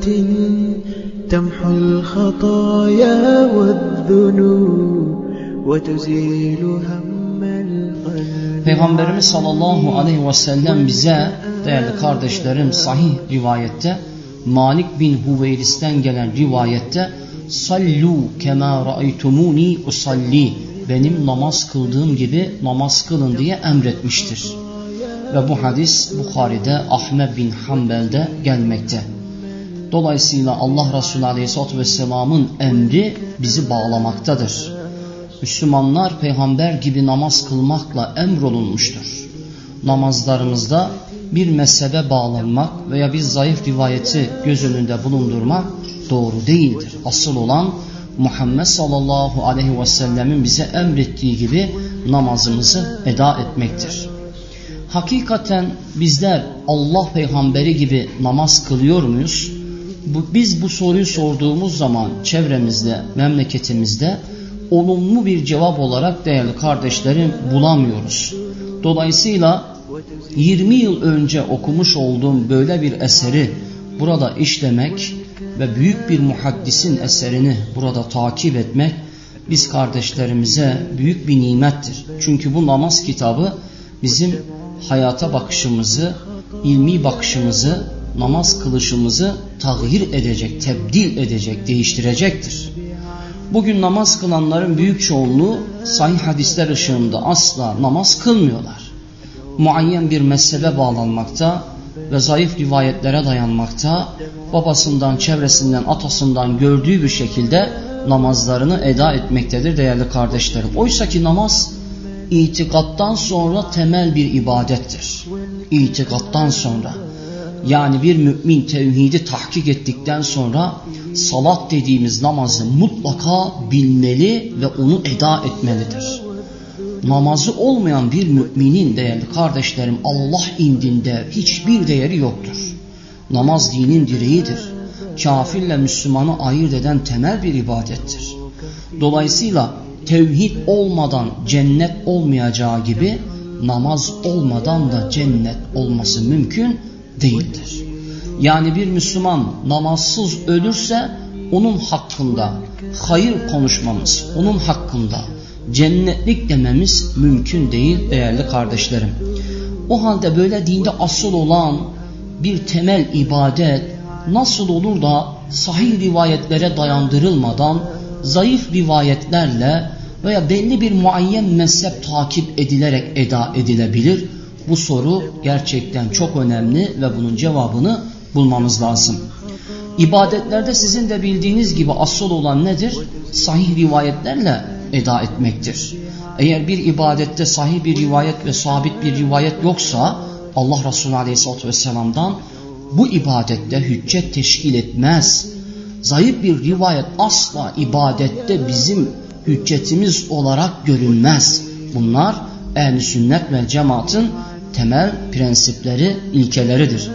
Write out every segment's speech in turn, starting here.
من توبة تمحو الخطايا والذنوب وتزيل هم القلب Peygamberimiz sallallahu aleyhi ve sellem bize değerli kardeşlerim sahih rivayette Malik bin Huveyris'ten gelen rivayette sallu kema ra'aytumuni usalli benim namaz kıldığım gibi namaz kılın diye emretmiştir. Ve bu hadis Bukhari'de Ahmet bin Hanbel'de gelmekte. Dolayısıyla Allah Resulü Aleyhisselatü Vesselam'ın emri bizi bağlamaktadır. Müslümanlar peygamber gibi namaz kılmakla emrolunmuştur. Namazlarımızda bir mezhebe bağlanmak veya bir zayıf rivayeti göz önünde bulundurmak doğru değildir. Asıl olan Muhammed sallallahu aleyhi ve sellemin bize emrettiği gibi namazımızı eda etmektir. Hakikaten bizler Allah peygamberi gibi namaz kılıyor muyuz? Bu, biz bu soruyu sorduğumuz zaman çevremizde, memleketimizde olumlu bir cevap olarak değerli kardeşlerim bulamıyoruz. Dolayısıyla 20 yıl önce okumuş olduğum böyle bir eseri burada işlemek ve büyük bir muhaddisin eserini burada takip etmek biz kardeşlerimize büyük bir nimettir. Çünkü bu namaz kitabı bizim hayata bakışımızı, ilmi bakışımızı, namaz kılışımızı tağyir edecek, tebdil edecek, değiştirecektir. Bugün namaz kılanların büyük çoğunluğu sahih hadisler ışığında asla namaz kılmıyorlar. Muayyen bir mezhebe bağlanmakta ve zayıf rivayetlere dayanmakta, babasından, çevresinden, atasından gördüğü bir şekilde namazlarını eda etmektedir değerli kardeşlerim. Oysa ki namaz itikattan sonra temel bir ibadettir. İtikattan sonra. Yani bir mümin tevhidi tahkik ettikten sonra salat dediğimiz namazı mutlaka bilmeli ve onu eda etmelidir. Namazı olmayan bir müminin değerli kardeşlerim Allah indinde hiçbir değeri yoktur. Namaz dinin direğidir. Kafirle Müslümanı ayırt eden temel bir ibadettir. Dolayısıyla tevhid olmadan cennet olmayacağı gibi namaz olmadan da cennet olması mümkün değildir. Yani bir Müslüman namazsız ölürse onun hakkında hayır konuşmamız, onun hakkında cennetlik dememiz mümkün değil değerli kardeşlerim. O halde böyle dinde asıl olan bir temel ibadet nasıl olur da sahih rivayetlere dayandırılmadan zayıf rivayetlerle veya belli bir muayyen mezhep takip edilerek eda edilebilir? Bu soru gerçekten çok önemli ve bunun cevabını bulmamız lazım. İbadetlerde sizin de bildiğiniz gibi asıl olan nedir? Sahih rivayetlerle eda etmektir. Eğer bir ibadette sahih bir rivayet ve sabit bir rivayet yoksa Allah Resulü Aleyhisselatü Vesselam'dan bu ibadette hüccet teşkil etmez. Zayıf bir rivayet asla ibadette bizim hüccetimiz olarak görünmez. Bunlar ehl sünnet ve cemaatin temel prensipleri, ilkeleridir.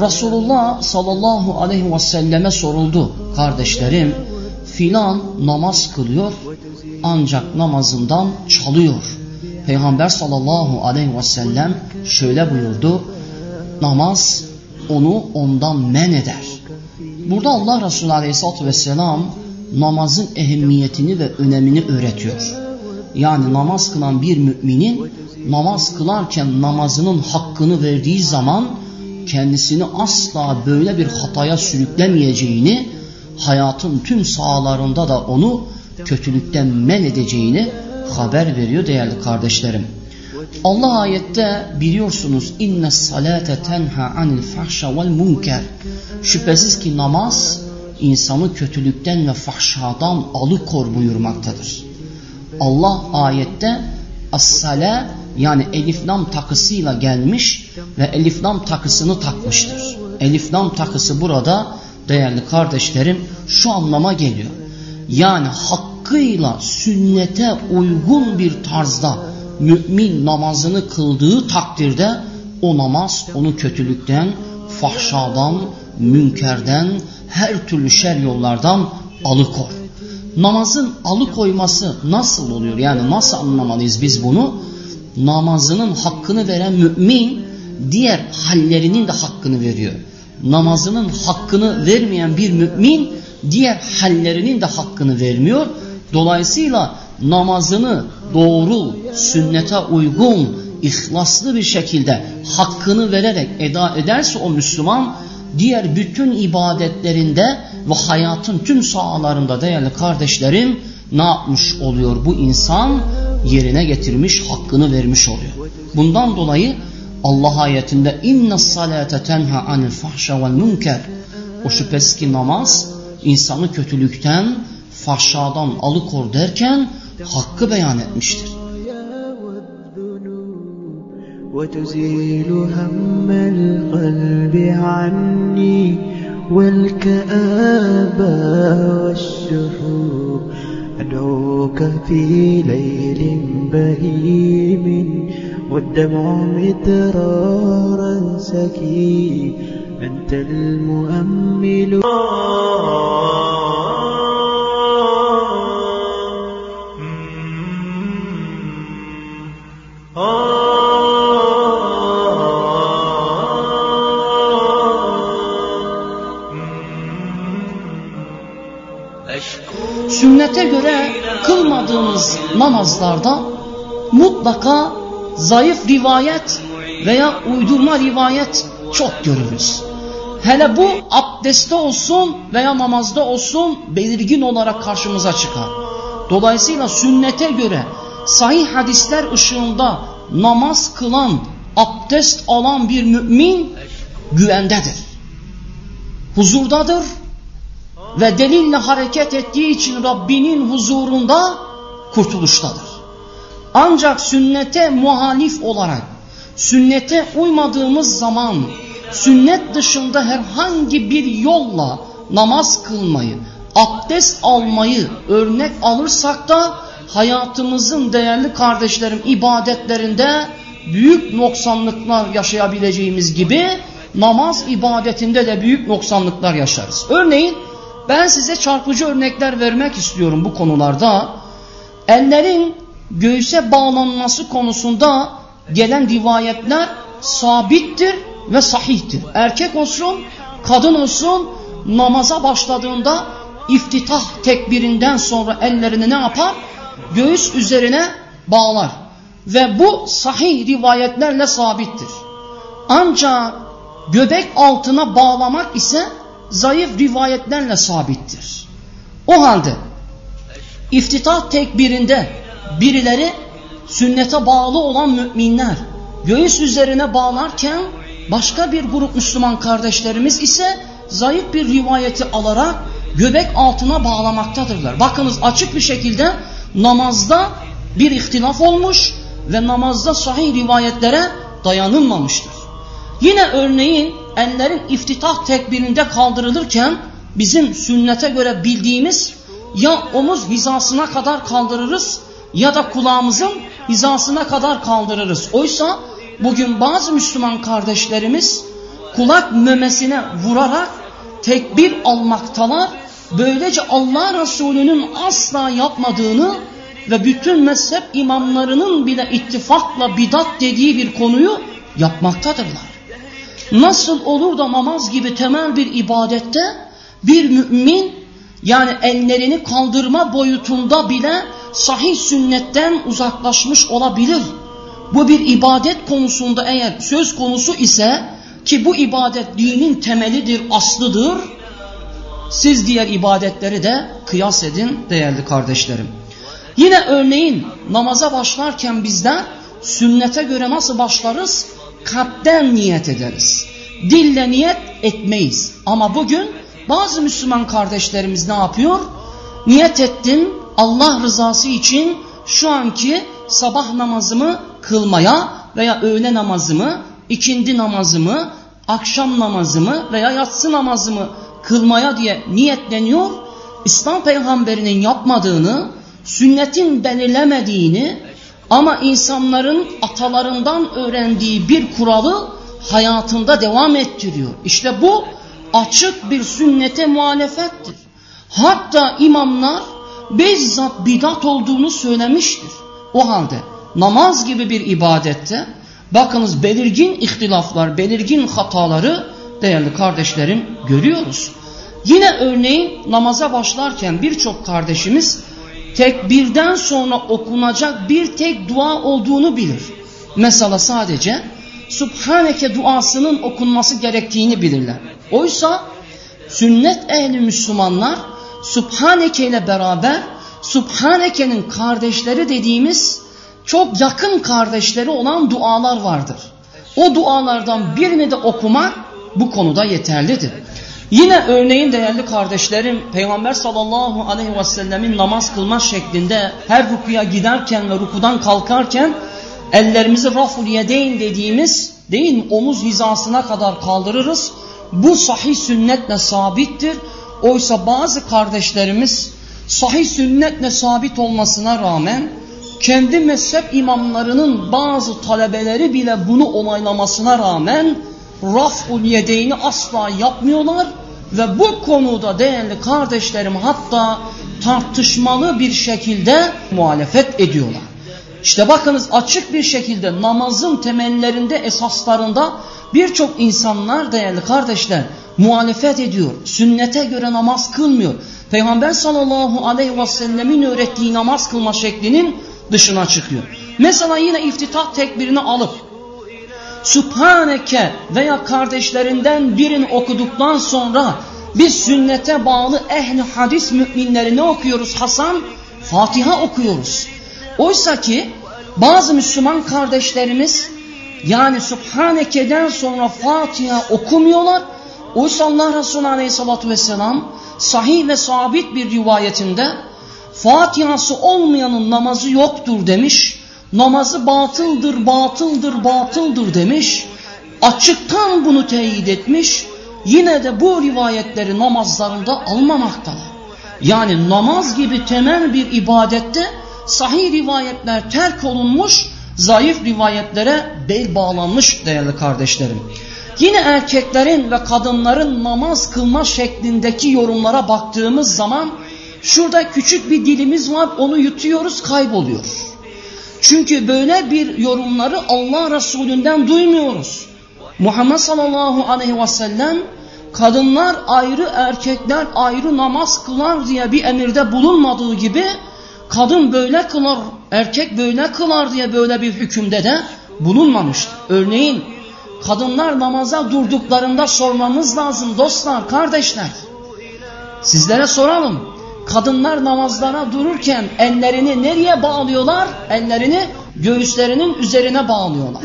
Resulullah sallallahu aleyhi ve selleme soruldu. Kardeşlerim filan namaz kılıyor ancak namazından çalıyor. Peygamber sallallahu aleyhi ve sellem şöyle buyurdu. Namaz onu ondan men eder. Burada Allah Resulü aleyhissalatü vesselam namazın ehemmiyetini ve önemini öğretiyor. Yani namaz kılan bir müminin namaz kılarken namazının hakkını verdiği zaman kendisini asla böyle bir hataya sürüklemeyeceğini, hayatın tüm sahalarında da onu kötülükten men edeceğini haber veriyor değerli kardeşlerim. Allah ayette biliyorsunuz inne salate tenha anil fahşa vel munker. Şüphesiz ki namaz insanı kötülükten ve fahşadan alıkor buyurmaktadır. Allah ayette as-sale yani elif lam takısıyla gelmiş ve elif lam takısını takmıştır. Elif lam takısı burada değerli kardeşlerim şu anlama geliyor. Yani hakkıyla sünnete uygun bir tarzda mümin namazını kıldığı takdirde o namaz onu kötülükten, fahşadan, münkerden, her türlü şer yollardan alıkor. Namazın alıkoyması nasıl oluyor? Yani nasıl anlamalıyız biz bunu? Namazının hakkını veren mümin diğer hallerinin de hakkını veriyor. namazının hakkını vermeyen bir mümin diğer hallerinin de hakkını vermiyor. Dolayısıyla namazını doğru, sünnete uygun, ihlaslı bir şekilde hakkını vererek eda ederse o Müslüman diğer bütün ibadetlerinde ve hayatın tüm sahalarında değerli kardeşlerim ne yapmış oluyor bu insan? Yerine getirmiş, hakkını vermiş oluyor. Bundan dolayı Allah ayetinde inna salate tenha anil fahşa vel münker o şüphesiz ki namaz insanı kötülükten, fahşadan alıkor derken hakkı beyan etmiştir. وتزيل هم القلب عني والكآبة والشحوب أدعوك في ليل بهيم والدمع مترارا سكي أنت المؤمل. Sünnete göre kılmadığımız namazlarda mutlaka zayıf rivayet veya uydurma rivayet çok görürüz. Hele bu abdestte olsun veya namazda olsun belirgin olarak karşımıza çıkar. Dolayısıyla sünnete göre sahih hadisler ışığında namaz kılan, abdest alan bir mümin güvendedir. Huzurdadır ve delille hareket ettiği için Rabbinin huzurunda kurtuluştadır. Ancak sünnete muhalif olarak, sünnete uymadığımız zaman, sünnet dışında herhangi bir yolla namaz kılmayı, abdest almayı örnek alırsak da hayatımızın değerli kardeşlerim ibadetlerinde büyük noksanlıklar yaşayabileceğimiz gibi namaz ibadetinde de büyük noksanlıklar yaşarız. Örneğin ben size çarpıcı örnekler vermek istiyorum bu konularda. Ellerin göğüse bağlanması konusunda gelen rivayetler sabittir ve sahihtir. Erkek olsun, kadın olsun namaza başladığında iftitah tekbirinden sonra ellerini ne yapar? Göğüs üzerine bağlar. Ve bu sahih rivayetlerle sabittir. Ancak göbek altına bağlamak ise zayıf rivayetlerle sabittir. O halde iftitah tekbirinde birileri sünnete bağlı olan müminler göğüs üzerine bağlarken başka bir grup Müslüman kardeşlerimiz ise zayıf bir rivayeti alarak göbek altına bağlamaktadırlar. Bakınız açık bir şekilde namazda bir ihtilaf olmuş ve namazda sahih rivayetlere dayanılmamıştır. Yine örneğin ellerin iftitah tekbirinde kaldırılırken bizim sünnete göre bildiğimiz ya omuz hizasına kadar kaldırırız ya da kulağımızın hizasına kadar kaldırırız. Oysa bugün bazı Müslüman kardeşlerimiz kulak memesine vurarak tekbir almaktalar. Böylece Allah Resulü'nün asla yapmadığını ve bütün mezhep imamlarının bile ittifakla bidat dediği bir konuyu yapmaktadırlar. Nasıl olur da namaz gibi temel bir ibadette bir mümin yani ellerini kaldırma boyutunda bile sahih sünnetten uzaklaşmış olabilir. Bu bir ibadet konusunda eğer söz konusu ise ki bu ibadet dinin temelidir, aslıdır. Siz diğer ibadetleri de kıyas edin değerli kardeşlerim. Yine örneğin namaza başlarken bizden sünnete göre nasıl başlarız? Kalpten niyet ederiz. Dille niyet etmeyiz. Ama bugün bazı Müslüman kardeşlerimiz ne yapıyor? Niyet ettim Allah rızası için şu anki sabah namazımı kılmaya veya öğle namazımı, ikindi namazımı, akşam namazımı veya yatsı namazımı kılmaya diye niyetleniyor. İslam peygamberinin yapmadığını, sünnetin belirlemediğini ama insanların atalarından öğrendiği bir kuralı hayatında devam ettiriyor. İşte bu açık bir sünnete muhalefettir. Hatta imamlar bizzat bidat olduğunu söylemiştir. O halde namaz gibi bir ibadette bakınız belirgin ihtilaflar, belirgin hataları değerli kardeşlerim görüyoruz. Yine örneğin namaza başlarken birçok kardeşimiz tekbirden sonra okunacak bir tek dua olduğunu bilir. Mesela sadece Subhaneke duasının okunması gerektiğini bilirler. Oysa sünnet ehli Müslümanlar Subhaneke ile beraber Subhaneke'nin kardeşleri dediğimiz çok yakın kardeşleri olan dualar vardır. O dualardan birini de okumak bu konuda yeterlidir. Yine örneğin değerli kardeşlerim Peygamber sallallahu aleyhi ve sellemin namaz kılma şeklinde her rukuya giderken ve rukudan kalkarken ellerimizi raful yedeyn dediğimiz değil mi omuz hizasına kadar kaldırırız. Bu sahih sünnetle sabittir. Oysa bazı kardeşlerimiz sahih sünnetle sabit olmasına rağmen kendi mezhep imamlarının bazı talebeleri bile bunu onaylamasına rağmen raf'ul yedeyni asla yapmıyorlar ve bu konuda değerli kardeşlerim hatta tartışmalı bir şekilde muhalefet ediyorlar. İşte bakınız açık bir şekilde namazın temellerinde esaslarında birçok insanlar değerli kardeşler muhalefet ediyor. Sünnete göre namaz kılmıyor. Peygamber sallallahu aleyhi ve sellemin öğrettiği namaz kılma şeklinin dışına çıkıyor. Mesela yine iftitah tekbirini alıp Sübhaneke veya kardeşlerinden birini okuduktan sonra biz sünnete bağlı ehli hadis müminleri ne okuyoruz Hasan? Fatiha okuyoruz. Oysa ki bazı Müslüman kardeşlerimiz yani Subhaneke'den sonra Fatiha okumuyorlar. Oysa Allah Resulü Aleyhisselatü Vesselam sahih ve sabit bir rivayetinde Fatihası olmayanın namazı yoktur demiş. Namazı batıldır, batıldır, batıldır demiş. Açıktan bunu teyit etmiş. Yine de bu rivayetleri namazlarında almamaktalar. Yani namaz gibi temel bir ibadette sahih rivayetler terk olunmuş, zayıf rivayetlere bel bağlanmış değerli kardeşlerim. Yine erkeklerin ve kadınların namaz kılma şeklindeki yorumlara baktığımız zaman şurada küçük bir dilimiz var onu yutuyoruz kayboluyor. Çünkü böyle bir yorumları Allah Resulü'nden duymuyoruz. Muhammed sallallahu aleyhi ve sellem kadınlar ayrı erkekler ayrı namaz kılar diye bir emirde bulunmadığı gibi kadın böyle kılar erkek böyle kılar diye böyle bir hükümde de bulunmamıştır. Örneğin kadınlar namaza durduklarında sormamız lazım dostlar, kardeşler. Sizlere soralım. Kadınlar namazlara dururken ellerini nereye bağlıyorlar? Ellerini göğüslerinin üzerine bağlıyorlar.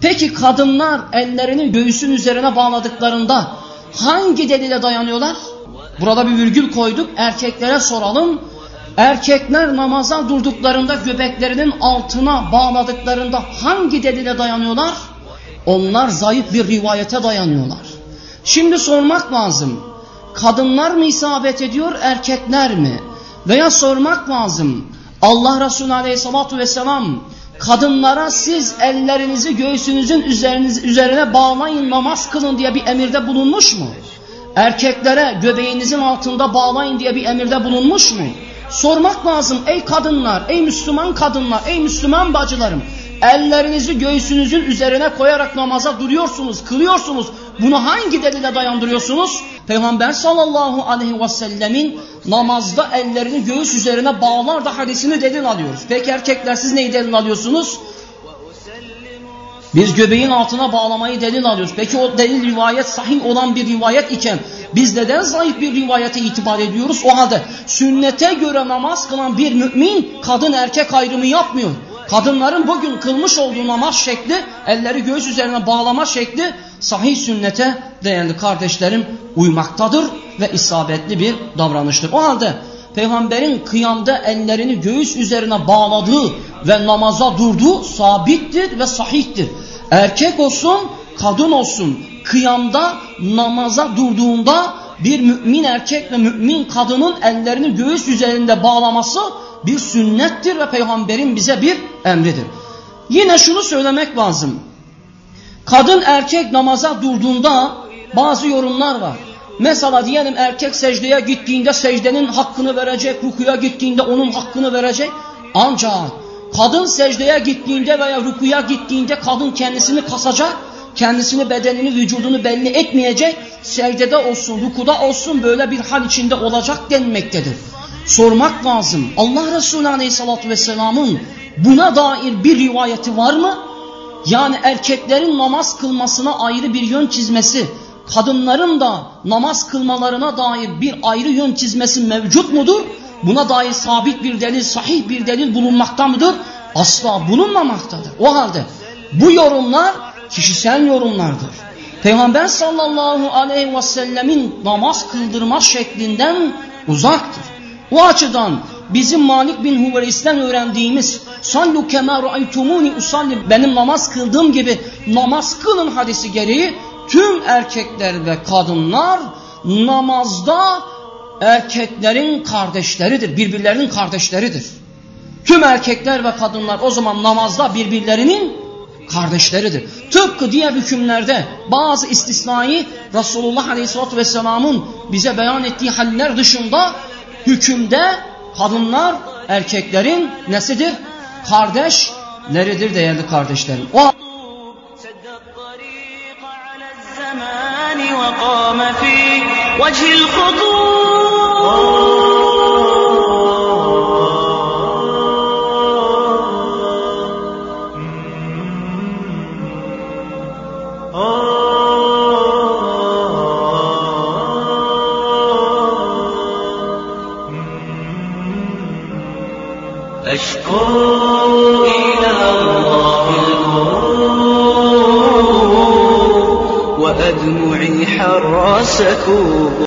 Peki kadınlar ellerini göğüsün üzerine bağladıklarında hangi delile dayanıyorlar? Burada bir virgül koyduk. Erkeklere soralım. Erkekler namaza durduklarında göbeklerinin altına bağladıklarında hangi delile dayanıyorlar? Onlar zayıf bir rivayete dayanıyorlar. Şimdi sormak lazım. Kadınlar mı isabet ediyor, erkekler mi? Veya sormak lazım. Allah Resulü Aleyhisselatü Vesselam kadınlara siz ellerinizi göğsünüzün üzeriniz, üzerine bağlayın namaz kılın diye bir emirde bulunmuş mu? Erkeklere göbeğinizin altında bağlayın diye bir emirde bulunmuş mu? Sormak lazım ey kadınlar, ey Müslüman kadınlar, ey Müslüman bacılarım. Ellerinizi göğsünüzün üzerine koyarak namaza duruyorsunuz, kılıyorsunuz. Bunu hangi delile dayandırıyorsunuz? Peygamber sallallahu aleyhi ve sellemin namazda ellerini göğüs üzerine bağlar da hadisini delil alıyoruz. Peki erkekler siz neyi delil alıyorsunuz? Biz göbeğin altına bağlamayı delil alıyoruz. Peki o delil rivayet sahih olan bir rivayet iken biz neden zayıf bir rivayete itibar ediyoruz? O halde sünnete göre namaz kılan bir mümin kadın erkek ayrımı yapmıyor. Kadınların bugün kılmış olduğu namaz şekli, elleri göğüs üzerine bağlama şekli sahih sünnete değerli kardeşlerim uymaktadır ve isabetli bir davranıştır. O halde peygamberin kıyamda ellerini göğüs üzerine bağladığı ve namaza durduğu sabittir ve sahihtir. Erkek olsun, kadın olsun kıyamda namaza durduğunda bir mümin erkek ve mümin kadının ellerini göğüs üzerinde bağlaması bir sünnettir ve peygamberin bize bir emridir. Yine şunu söylemek lazım. Kadın erkek namaza durduğunda bazı yorumlar var. Mesela diyelim erkek secdeye gittiğinde secdenin hakkını verecek, rukuya gittiğinde onun hakkını verecek. Ancak kadın secdeye gittiğinde veya rukuya gittiğinde kadın kendisini kasacak, kendisini, bedenini, vücudunu belli etmeyecek, secdede olsun, rukuda olsun böyle bir hal içinde olacak denmektedir. Sormak lazım. Allah Resulü Aleyhisselatü Vesselam'ın buna dair bir rivayeti var mı? Yani erkeklerin namaz kılmasına ayrı bir yön çizmesi, kadınların da namaz kılmalarına dair bir ayrı yön çizmesi mevcut mudur? Buna dair sabit bir delil, sahih bir delil bulunmakta mıdır? Asla bulunmamaktadır. O halde bu yorumlar kişisel yorumlardır. Peygamber sallallahu aleyhi ve sellemin namaz kıldırma şeklinden uzaktır. O açıdan bizim Malik bin Huveris'ten öğrendiğimiz sallu kema ra'aytumuni usalli benim namaz kıldığım gibi namaz kılın hadisi gereği tüm erkekler ve kadınlar namazda erkeklerin kardeşleridir. Birbirlerinin kardeşleridir. Tüm erkekler ve kadınlar o zaman namazda birbirlerinin kardeşleridir. Tıpkı diğer hükümlerde bazı istisnai Resulullah Aleyhisselatü Vesselam'ın bize beyan ettiği haller dışında hükümde kadınlar erkeklerin nesidir? Kardeşleridir değerli kardeşlerim. O وقام في وجه أمسكوه